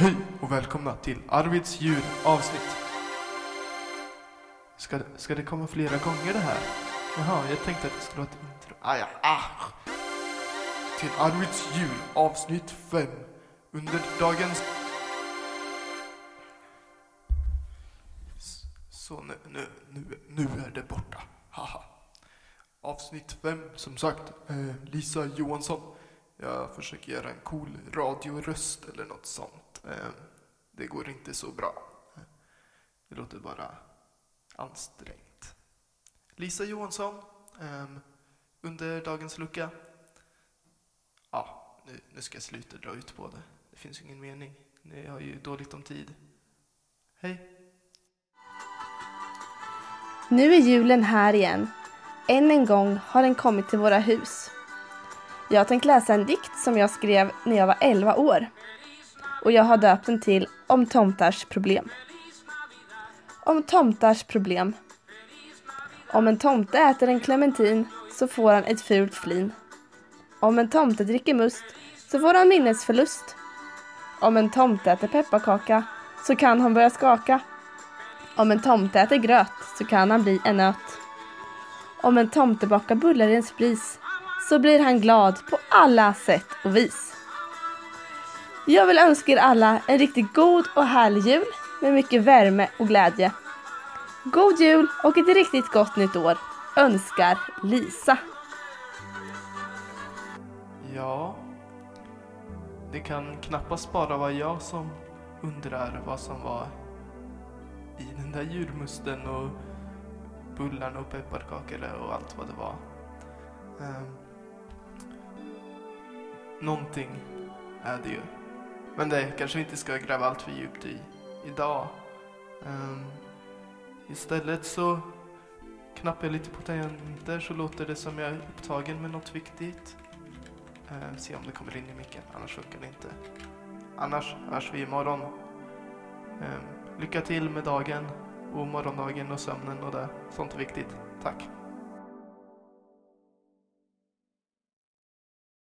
Hej och välkomna till Arvids djuravsnitt. Ska, ska det komma flera gånger det här? Jaha, jag tänkte att det skulle vara ett intro. Ah, ja, ah. Till Arvids jul avsnitt 5. Under dagens... Så nu, nu, nu, nu är det borta. Haha. Avsnitt 5, som sagt. Eh, Lisa Johansson. Jag försöker göra en cool radioröst eller något sånt. Eh, det går inte så bra. Det låter bara ansträngt. Lisa Johansson, ehm, under dagens lucka. Ja, nu, nu ska jag sluta dra ut på det. Det finns ju ingen mening. Ni har ju dåligt om tid. Hej! Nu är julen här igen. Än en gång har den kommit till våra hus. Jag har tänkt läsa en dikt som jag skrev när jag var 11 år. Och jag har döpt den till Om tomtars problem. Om tomtars problem. Om en tomte äter en clementin så får han ett fult flin. Om en tomte dricker must så får han minnesförlust. Om en tomte äter pepparkaka så kan han börja skaka. Om en tomte äter gröt så kan han bli en nöt. Om en tomte bakar bullar i en spris så blir han glad på alla sätt och vis. Jag vill önska er alla en riktigt god och härlig jul med mycket värme och glädje. God jul och ett riktigt gott nytt år önskar Lisa. Ja, det kan knappast bara vara jag som undrar vad som var i den där julmusten och bullarna och pepparkakorna och allt vad det var. Um, någonting är det ju. Men det kanske vi inte ska gräva allt för djupt i idag. Um, istället så knappar jag lite på tangenter så låter det som jag är upptagen med något viktigt. Um, se om det kommer in i micken, annars funkar det inte. Annars hörs vi imorgon. Um, lycka till med dagen och morgondagen och sömnen och det. Sånt är viktigt. Tack.